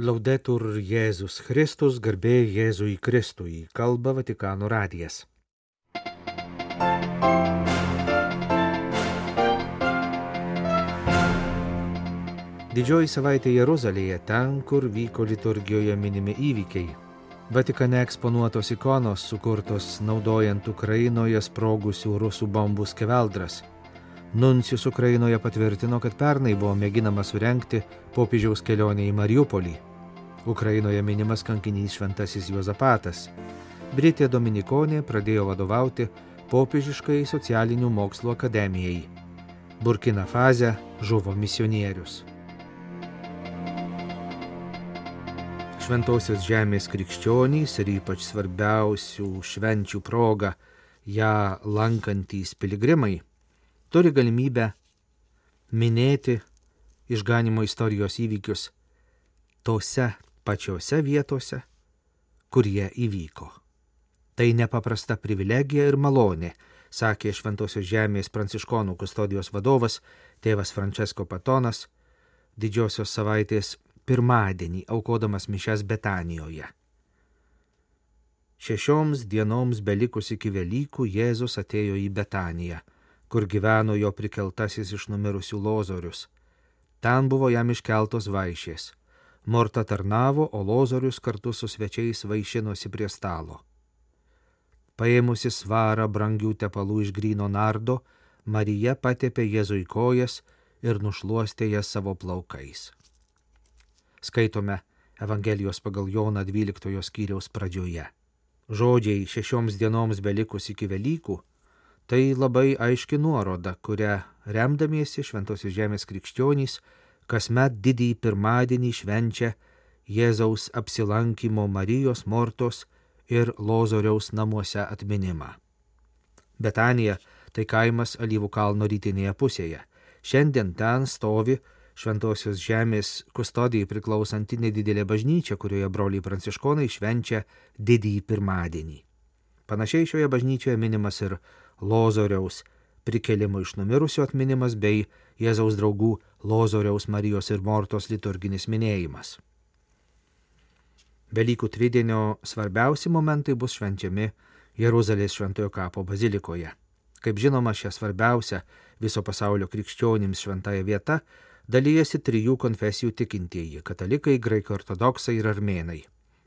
Laudetur Jėzus Kristus, garbė Jėzui Kristui, kalba Vatikano radijas. Didžioji savaitė Jeruzalėje, ten, kur vyko liturgijoje minimi įvykiai. Vatikane eksponuotos ikonos sukurtos naudojant Ukrainoje sprogusių rusų bombų skeveldras. Nuncijus Ukrainoje patvirtino, kad pernai buvo mėginama surenkti popiežiaus kelionę į Mariupolį. Ukrainoje minimas kankinys Šventasis Juozapatas. Britė Dominikonė pradėjo vadovauti popiežiškai socialinių mokslų akademijai. Burkina Faze žuvo misionierius. Šventosios žemės krikščionys ir ypač svarbiausių švenčių proga ją lankantys piligrimai turi galimybę minėti išganimo istorijos įvykius tose pačiose vietose, kur jie įvyko. Tai nepaprasta privilegija ir malonė, sakė Šventosios žemės pranciškonų kustodijos vadovas tėvas Francesco Patonas didžiosios savaitės pirmadienį aukodamas mišes Betanijoje. Šešioms dienoms belikus iki Velykų Jėzus atėjo į Betaniją, kur gyveno jo prikeltasis iš numirusių lozorius. Ten buvo jam iškeltos vaišės. Morta tarnavo, o lozorius kartu su svečiais vaišinosi prie stalo. Paėmusi svarą brangių tepalų iš grino nardo, Marija patepė Jėzui kojas ir nušuostė jas savo plaukais. Skaitome Evangelijos pagal Joną 12 skyriaus pradžioje. Žodžiai šešioms dienoms belikus iki Velykų - tai labai aiški nuoroda, kurią remdamiesi Šventosios žemės krikščionys kasmet didįjį pirmadienį švenčia Jėzaus apsilankimo Marijos Mortos ir Lozoriaus namuose atminimą. Betanija tai kaimas Alyvų kalno rytinėje pusėje. Šiandien ten stovi Šventosios žemės kustodijai priklausanti nedidelė bažnyčia, kurioje broliai pranciškonai švenčia didįjį pirmadienį. Panašiai šioje bažnyčioje minimas ir Lozoriaus prikelimo iš numirusių atminimas bei Jėzaus draugų Lozoriaus Marijos ir Mortos liturginis minėjimas. Velykų tridienio svarbiausi momentai bus švenčiami Jeruzalės šventojo kapo bazilikoje. Kaip žinoma, šią svarbiausią viso pasaulio krikščionims šventąją vietą dalyjasi trijų konfesijų tikintieji - katalikai, graikai ortodoksai ir armėnai.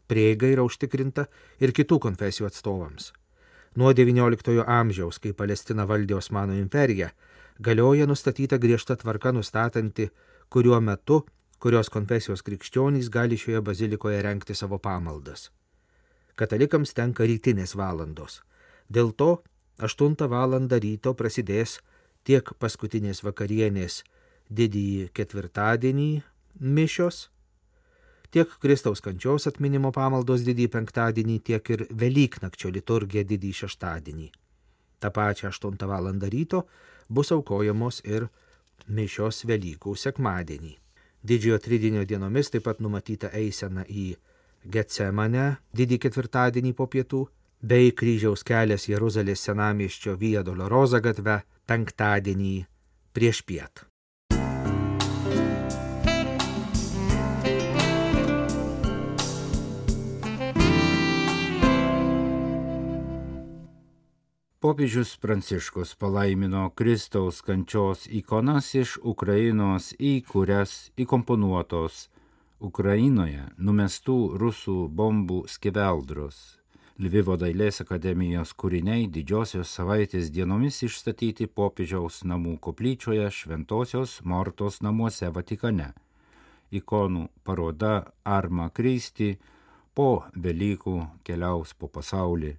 Prieiga yra užtikrinta ir kitų konfesijų atstovams. Nuo XIX amžiaus, kai Palestina valdė Osmanų imperiją, galioja nustatyta griežta tvarka nustatanti, kuriuo metu kurios konfesijos krikščionys gali šioje bazilikoje renkti savo pamaldas. Katalikams tenka rytinės valandos. Dėl to 8 val. ryto prasidės tiek paskutinės vakarienės didįjį ketvirtadienį mišios, tiek Kristaus kančios atminimo pamaldos didįjį penktadienį, tiek ir Velyknakčio liturgija didįjį šeštadienį. Ta pačia 8 val. ryto bus aukojamos ir mišios Velykų sekmadienį. Didžiojo tridinio dienomis taip pat numatyta eisena į Getsemanę didį ketvirtadienį po pietų, bei kryžiaus kelias Jeruzalės senamieščio Vija Doloroza gatve penktadienį prieš piet. Popiežius Pranciškus palaimino Kristaus kančios ikonas iš Ukrainos į kurias įkomponuotos Ukrainoje numestų rusų bombų skeveldros. Lvivo dailės akademijos kūriniai didžiosios savaitės dienomis išstatyti popiežiaus namų koplyčioje Šventojios Mortos namuose Vatikane. Ikonų paroda Arma Kristi po Velykų keliaus po pasaulį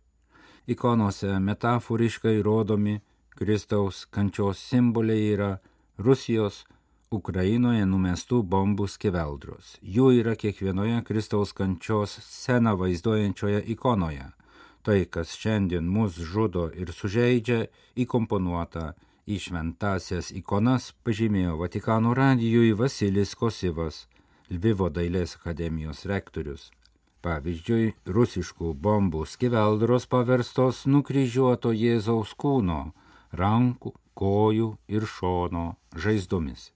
ikonose metaforiškai rodomi Kristaus kančios simboliai yra Rusijos Ukrainoje numestų bombų skeveldros. Jų yra kiekvienoje Kristaus kančios sceną vaizduojančioje ikonoje. Tai, kas šiandien mus žudo ir sužeidžia, įkomponuota į šventasias ikonas, pažymėjo Vatikano radijui Vasilis Kosivas, Lvivo dailės akademijos rektorius. Pavyzdžiui, rusiškų bombų skeveldros paverstos nukryžiuoto Jėzaus kūno, rankų, kojų ir šono žaizdomis.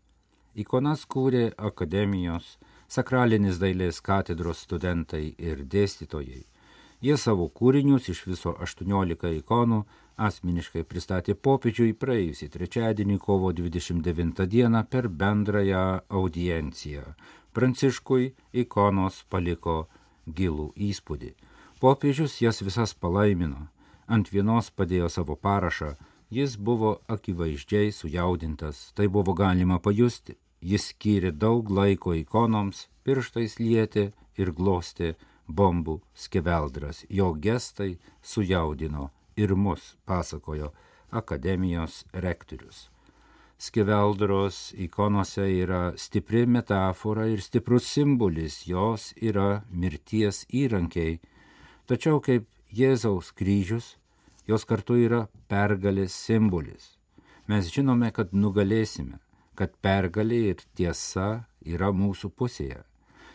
Ikonas kūrė akademijos sakralinis dailės katedros studentai ir dėstytojai. Jie savo kūrinius iš viso 18 ikonų asmeniškai pristatė popiežiui praėjusį trečiadienį kovo 29 dieną per bendrąją audienciją. Pranciškui ikonos paliko gilų įspūdį. Popiežius jas visas palaimino, ant vienos padėjo savo parašą, jis buvo akivaizdžiai sujaudintas, tai buvo galima pajusti. Jis skyrė daug laiko ikonoms, pirštais lietė ir glostė bombų skeveldras. Jo gestai sujaudino ir mus, pasakojo akademijos rektorius. Skeveldros ikonose yra stipri metafora ir stiprus simbolis, jos yra mirties įrankiai. Tačiau kaip Jėzaus kryžius, jos kartu yra pergalės simbolis. Mes žinome, kad nugalėsime, kad pergalė ir tiesa yra mūsų pusėje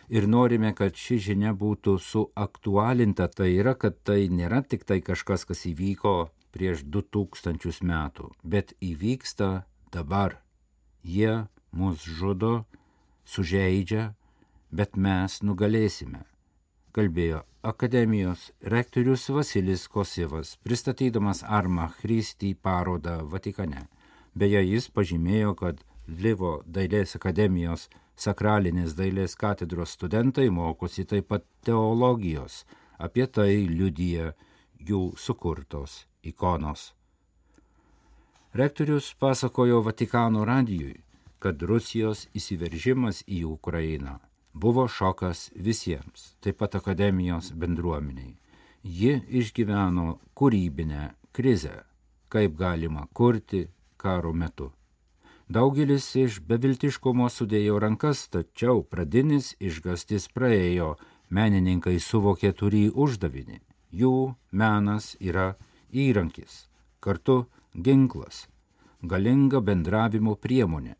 ir norime, kad ši žinia būtų suaktualinta, tai yra, kad tai nėra tik tai kažkas, kas įvyko prieš du tūkstančius metų, bet įvyksta dabar. Jie mus žudo, sužeidžia, bet mes nugalėsime, kalbėjo akademijos rektorius Vasilis Kosivas, pristatydamas Arma Christi parodą Vatikane. Beje, jis pažymėjo, kad Lvivo dailės akademijos sakralinės dailės katedros studentai mokosi taip pat teologijos, apie tai liudyja jų sukurtos ikonos. Rektorius pasakojo Vatikano radijui, kad Rusijos įsiveržimas į Ukrainą buvo šokas visiems, taip pat akademijos bendruomeniai. Ji išgyveno kūrybinę krizę, kaip galima kurti karo metu. Daugelis iš beviltiškumo sudėjo rankas, tačiau pradinis išgastis praėjo, menininkai suvokė turį uždavinį. Jų menas yra įrankis, kartu ginklas, galinga bendravimo priemonė.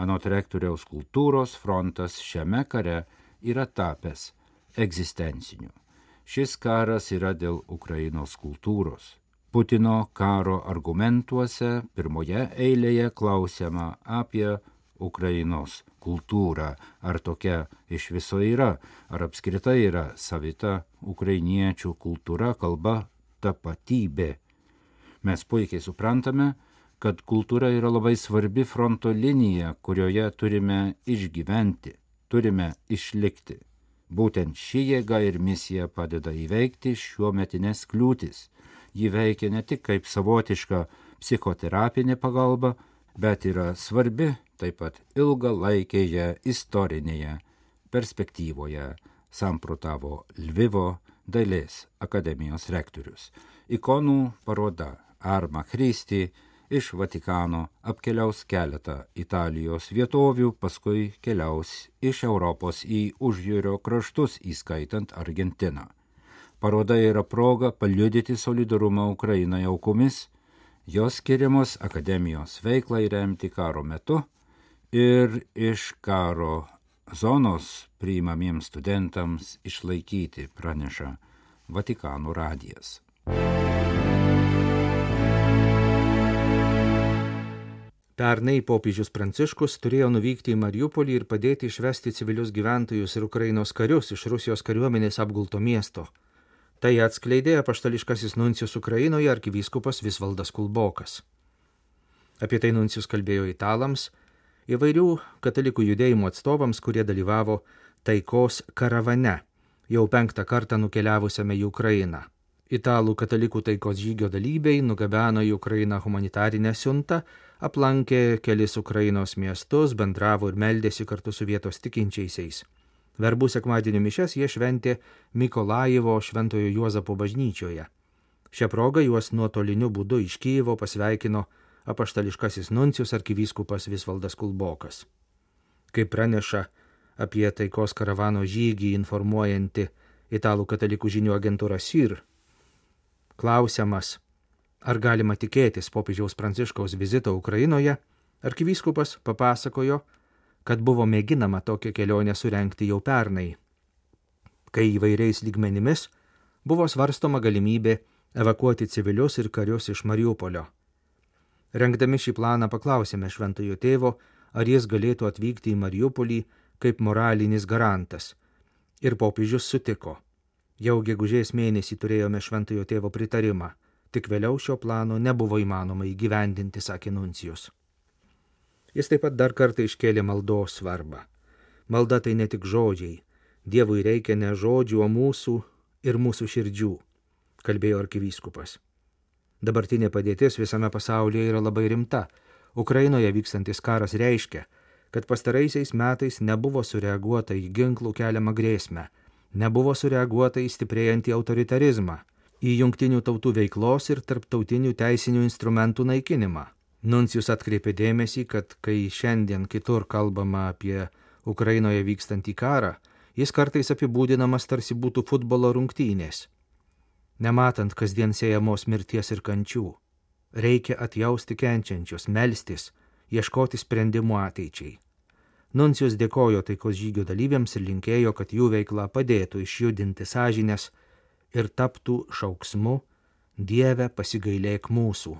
Anot rektoriaus kultūros frontas šiame kare yra tapęs egzistenciniu. Šis karas yra dėl Ukrainos kultūros. Putino karo argumentuose pirmoje eilėje klausiama apie Ukrainos kultūrą, ar tokia iš viso yra, ar apskritai yra savita ukrainiečių kultūra, kalba, tapatybė. Mes puikiai suprantame, kad kultūra yra labai svarbi fronto linija, kurioje turime išgyventi, turime išlikti. Būtent ši jėga ir misija padeda įveikti šiuo metinės kliūtis ji veikia ne tik kaip savotiška psichoterapinė pagalba, bet yra svarbi taip pat ilgalaikėje istorinėje perspektyvoje, samprotavo Lvivo dailės akademijos rektorius. Ikonų paroda Arma Christi iš Vatikano apkeliaus keletą Italijos vietovių, paskui keliaus iš Europos į užjūrio kraštus, įskaitant Argentiną. Paroda yra proga paliudyti solidarumą Ukrainai aukomis, jos skiriamos akademijos veiklai remti karo metu ir iš karo zonos priimamiems studentams išlaikyti, praneša Vatikano radijas. Pernai popiežius Pranciškus turėjo nuvykti į Mariupolį ir padėti išvesti civilius gyventojus ir Ukrainos karius iš Rusijos kariuomenės apgulto miesto. Tai atskleidė apaštališkasis nuncijus Ukrainoje arkivyskupas Visvaldas Kulbokas. Apie tai nuncijus kalbėjo italams, įvairių katalikų judėjimų atstovams, kurie dalyvavo taikos karavane, jau penktą kartą nukeliavusiame į Ukrainą. Italų katalikų taikos žygio dalyviai nugabeno į Ukrainą humanitarinę siuntą, aplankė kelis Ukrainos miestus, bendravo ir meldėsi kartu su vietos tikinčiaisiais. Verbų sekmadienio mišes jie šventė Mikolaivo Šventojo Juozapo bažnyčioje. Šią progą juos nuotoliniu būdu iš Kyjevo pasveikino apaštališkasis nuncijus arkivyskupas Visvaldas Kulbokas. Kaip praneša apie taikos karavano žygį informuojanti italų katalikų žinių agentūra SIR, klausiamas, ar galima tikėtis popiežiaus pranciškaus vizito Ukrainoje, arkivyskupas papasakojo, kad buvo mėginama tokią kelionę surenkti jau pernai, kai įvairiais lygmenimis buvo svarstoma galimybė evakuoti civilius ir karius iš Mariupolio. Rengdami šį planą paklausėme šventojo tėvo, ar jis galėtų atvykti į Mariupolį kaip moralinis garantas. Ir popiežius sutiko. Jau gegužės mėnesį turėjome šventojo tėvo pritarimą, tik vėliau šio plano nebuvo įmanoma įgyvendinti, sakė Nuncijus. Jis taip pat dar kartą iškėlė maldos svarbą. Malda tai ne tik žodžiai. Dievui reikia ne žodžių, o mūsų ir mūsų širdžių, kalbėjo arkivyskupas. Dabartinė padėtis visame pasaulyje yra labai rimta. Ukrainoje vykstantis karas reiškia, kad pastaraisiais metais nebuvo sureaguota į ginklų keliamą grėsmę, nebuvo sureaguota į stiprėjantį autoritarizmą, į jungtinių tautų veiklos ir tarptautinių teisinių instrumentų naikinimą. Nuncijus atkreipė dėmesį, kad kai šiandien kitur kalbama apie Ukrainoje vykstantį karą, jis kartais apibūdinamas tarsi būtų futbolo rungtynės nematant kasdien siejamos mirties ir kančių. Reikia atjausti kenčiančius, melstis, ieškoti sprendimų ateičiai. Nuncijus dėkojo taikos žygio dalyviams ir linkėjo, kad jų veikla padėtų išjudinti sąžinės ir taptų šauksmu Dieve pasigailėk mūsų.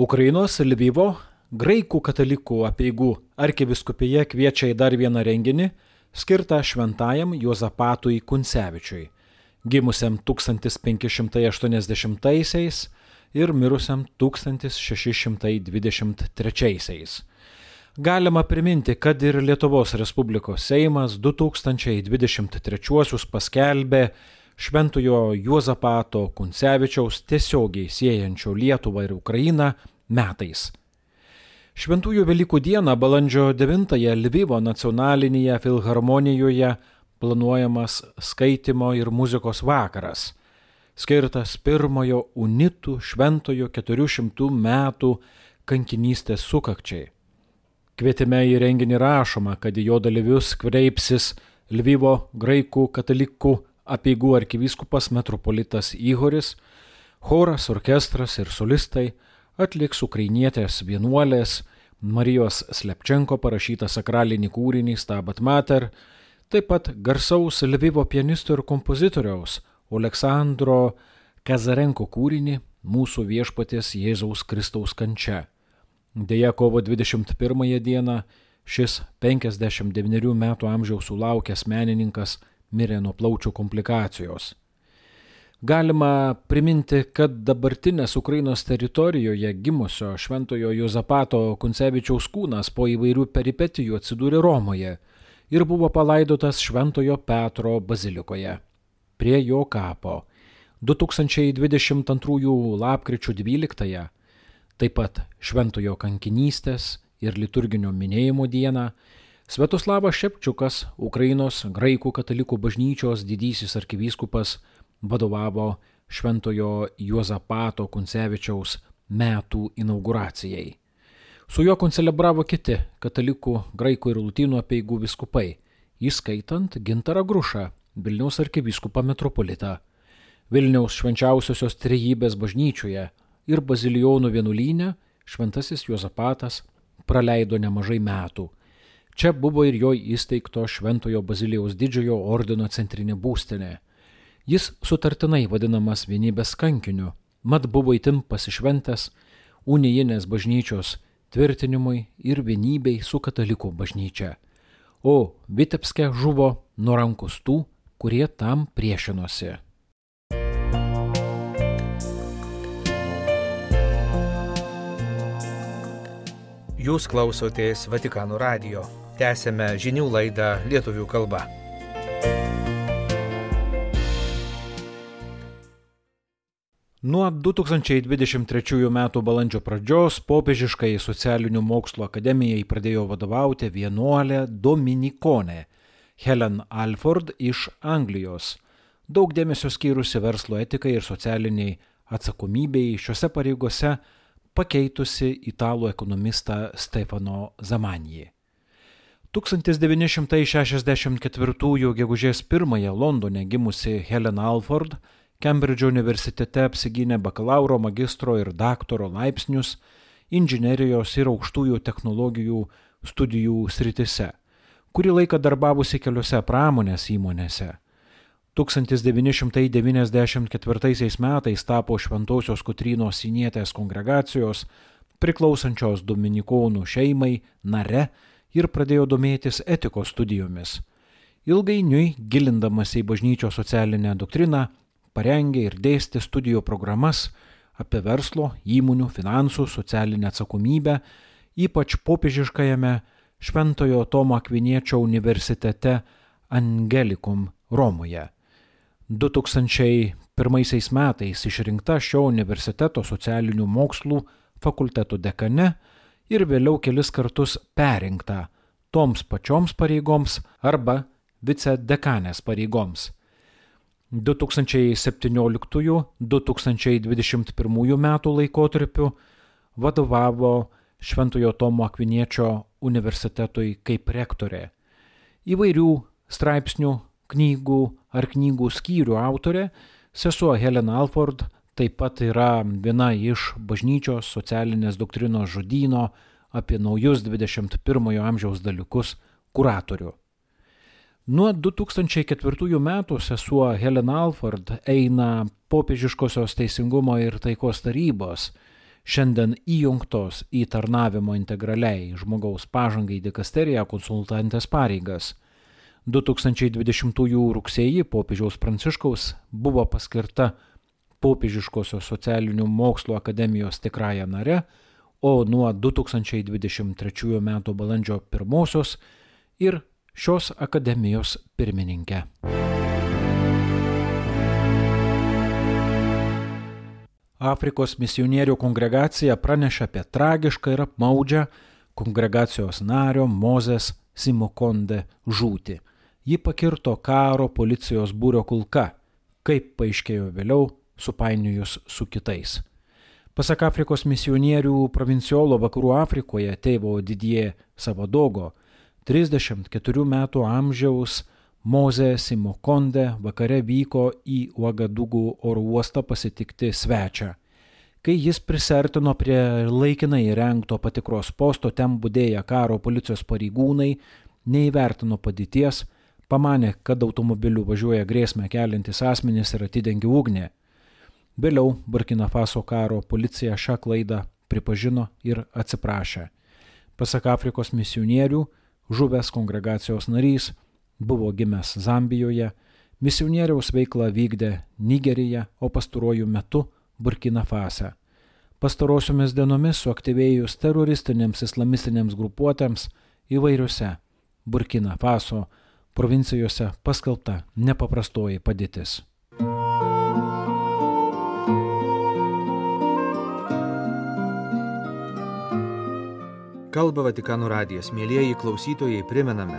Ukrainos Lvivo graikų katalikų apieigų arkiviskupija kviečia į dar vieną renginį skirtą šventajam Juozapatui Kuncevičiui, gimusiam 1580 ir mirusiam 1623. Galima priminti, kad ir Lietuvos Respublikos Seimas 2023 paskelbė Šventojo Juozapato Kuncevičiaus tiesiogiai siejančio Lietuvą ir Ukrainą metais Šventųjų Velykų dieną balandžio 9-ąją Lvivo nacionalinėje filharmonijoje planuojamas skaitimo ir muzikos vakaras, skirtas pirmojo unitų šventojo 400 metų kankinystės sukakčiai. Kvietime į renginį rašoma, kad į jo dalyvius kreipsis Lvivo graikų katalikų apieigų arkivyskupas metropolitas Ihoris, choras, orkestras ir solistai atliks ukrainietės vienuolės Marijos Slepčenko parašytą sakralinį kūrinį Stabat Mater, taip pat garsaus Lvivo pianisto ir kompozitoriaus Aleksandro Kazarenko kūrinį Mūsų viešpatės Jėzaus Kristaus kančia. Deja, kovo 21 dieną šis 59 metų amžiaus sulaukęs menininkas mirė nuo plaučių komplikacijos. Galima priminti, kad dabartinės Ukrainos teritorijoje gimusio Šventojo Jozapato Kuncevičiaus kūnas po įvairių peripetijų atsidūrė Romoje ir buvo palaidotas Šventojo Petro bazilikoje. Prie jo kapo 2022 lapkričio 12-ąją, taip pat Šventojo kankinystės ir liturginio minėjimo dieną, Svetoslavas Šepčiukas, Ukrainos graikų katalikų bažnyčios didysis arkivyskupas, vadovavo Šventojo Juozapato Kuncevičiaus metų inauguracijai. Su juo koncelebravo kiti katalikų, graikų ir lutynų apieigų viskupai, įskaitant Gintarą Grušą, Vilniaus arkivyskupą metropolitą, Vilniaus švenčiausiosios trejybės bažnyčioje ir Bazilijonų vienuolynę Šventasis Juozapatas praleido nemažai metų. Čia buvo ir jo įsteigto Šventojo Bazilijaus didžiojo ordino centrinė būstinė Jis sutartinai vadinamas vienybės kankiniu, mat buvo įtim pasišventęs unijinės bažnyčios tvirtinimui ir vienybei su katalikų bažnyčia. O Vitebske žuvo nuo rankus tų, kurie tam priešinosi. Jūs klausotės Vatikano radio. Tęsėme žinių laidą lietuvių kalba. Nuo 2023 m. balandžio pradžios popiežiškai socialinių mokslų akademijai pradėjo vadovauti vienuolė Dominikonė Helen Alford iš Anglijos, daug dėmesio skyrusi verslo etikai ir socialiniai atsakomybei šiuose pareigose pakeitusi italų ekonomistą Stefano Zamanjį. 1964 gegužės 1 Londone gimusi Helen Alford Kembridžo universitete apsigynė bakalauro, magistro ir daktaro laipsnius inžinerijos ir aukštųjų technologijų studijų sritise, kurį laiką darbavusi keliose pramonės įmonėse. 1994 metais tapo Šventojios Kotrynos Sinietės kongregacijos priklausančios dominikonų šeimai nare ir pradėjo domėtis etikos studijomis. Ilgainiui, gilindamas į bažnyčios socialinę doktriną, parengė ir dėstė studijų programas apie verslo, įmonių, finansų, socialinę atsakomybę, ypač popiežiškajame Šventojo Tomo Akviniečio universitete Angelikum Romoje. 2001 metais išrinkta šio universiteto socialinių mokslų fakulteto dekane ir vėliau kelis kartus perrinkta toms pačioms pareigoms arba vicedekanės pareigoms. 2017-2021 metų laikotarpiu vadovavo Šventojo Tomo Akviniečio universitetui kaip rektorė. Įvairių straipsnių, knygų ar knygų skyrių autorė, sesuo Helena Alford taip pat yra viena iš bažnyčios socialinės doktrinos žodyno apie naujus 21 amžiaus dalykus kuratorių. Nuo 2004 metų sesuo Helena Alford eina popiežiškosios teisingumo ir taikos tarybos, šiandien įjungtos į tarnavimo integraliai žmogaus pažangai dikasteriją konsultantės pareigas. 2020 rugsėjį popiežiaus Pranciškaus buvo paskirta popiežiškosios socialinių mokslo akademijos tikrąją nare, o nuo 2023 m. balandžio 1 ir šios akademijos pirmininkė. Afrikos misionierių kongregacija praneša apie tragišką ir apmaudžią kongregacijos nario Mozės Simokonde žūtį. Ji pakirto karo policijos būrio kulka, kaip paaiškėjo vėliau, supainiojus su kitais. Pasak Afrikos misionierių provinciolo vakarų Afrikoje tėvo Didie Savadogo, 34 metų amžiaus Moze Simokonde vakare vyko į Uagadugų oro uostą pasitikti svečią. Kai jis prisertino prie laikinai įrengto patikros posto, ten būdėję karo policijos pareigūnai neįvertino padėties, pamanė, kad automobiliu važiuoja grėsmę keliantis asmenys ir atidengė ugnį. Vėliau Burkina Faso karo policija šią klaidą pripažino ir atsiprašė. Pasak Afrikos misionierių, žuvęs kongregacijos narys, buvo gimęs Zambijoje, misionieriaus veiklą vykdė Nigerija, o pastaruoju metu Burkina Fase. Pastarosiomis dienomis suaktyvėjus teroristinėms islamistinėms grupuotėms įvairiose Burkina Faso provincijose paskelbta nepaprastoji padėtis. Kalba Vatikano radijas. Mėlyjeji klausytojai, primename,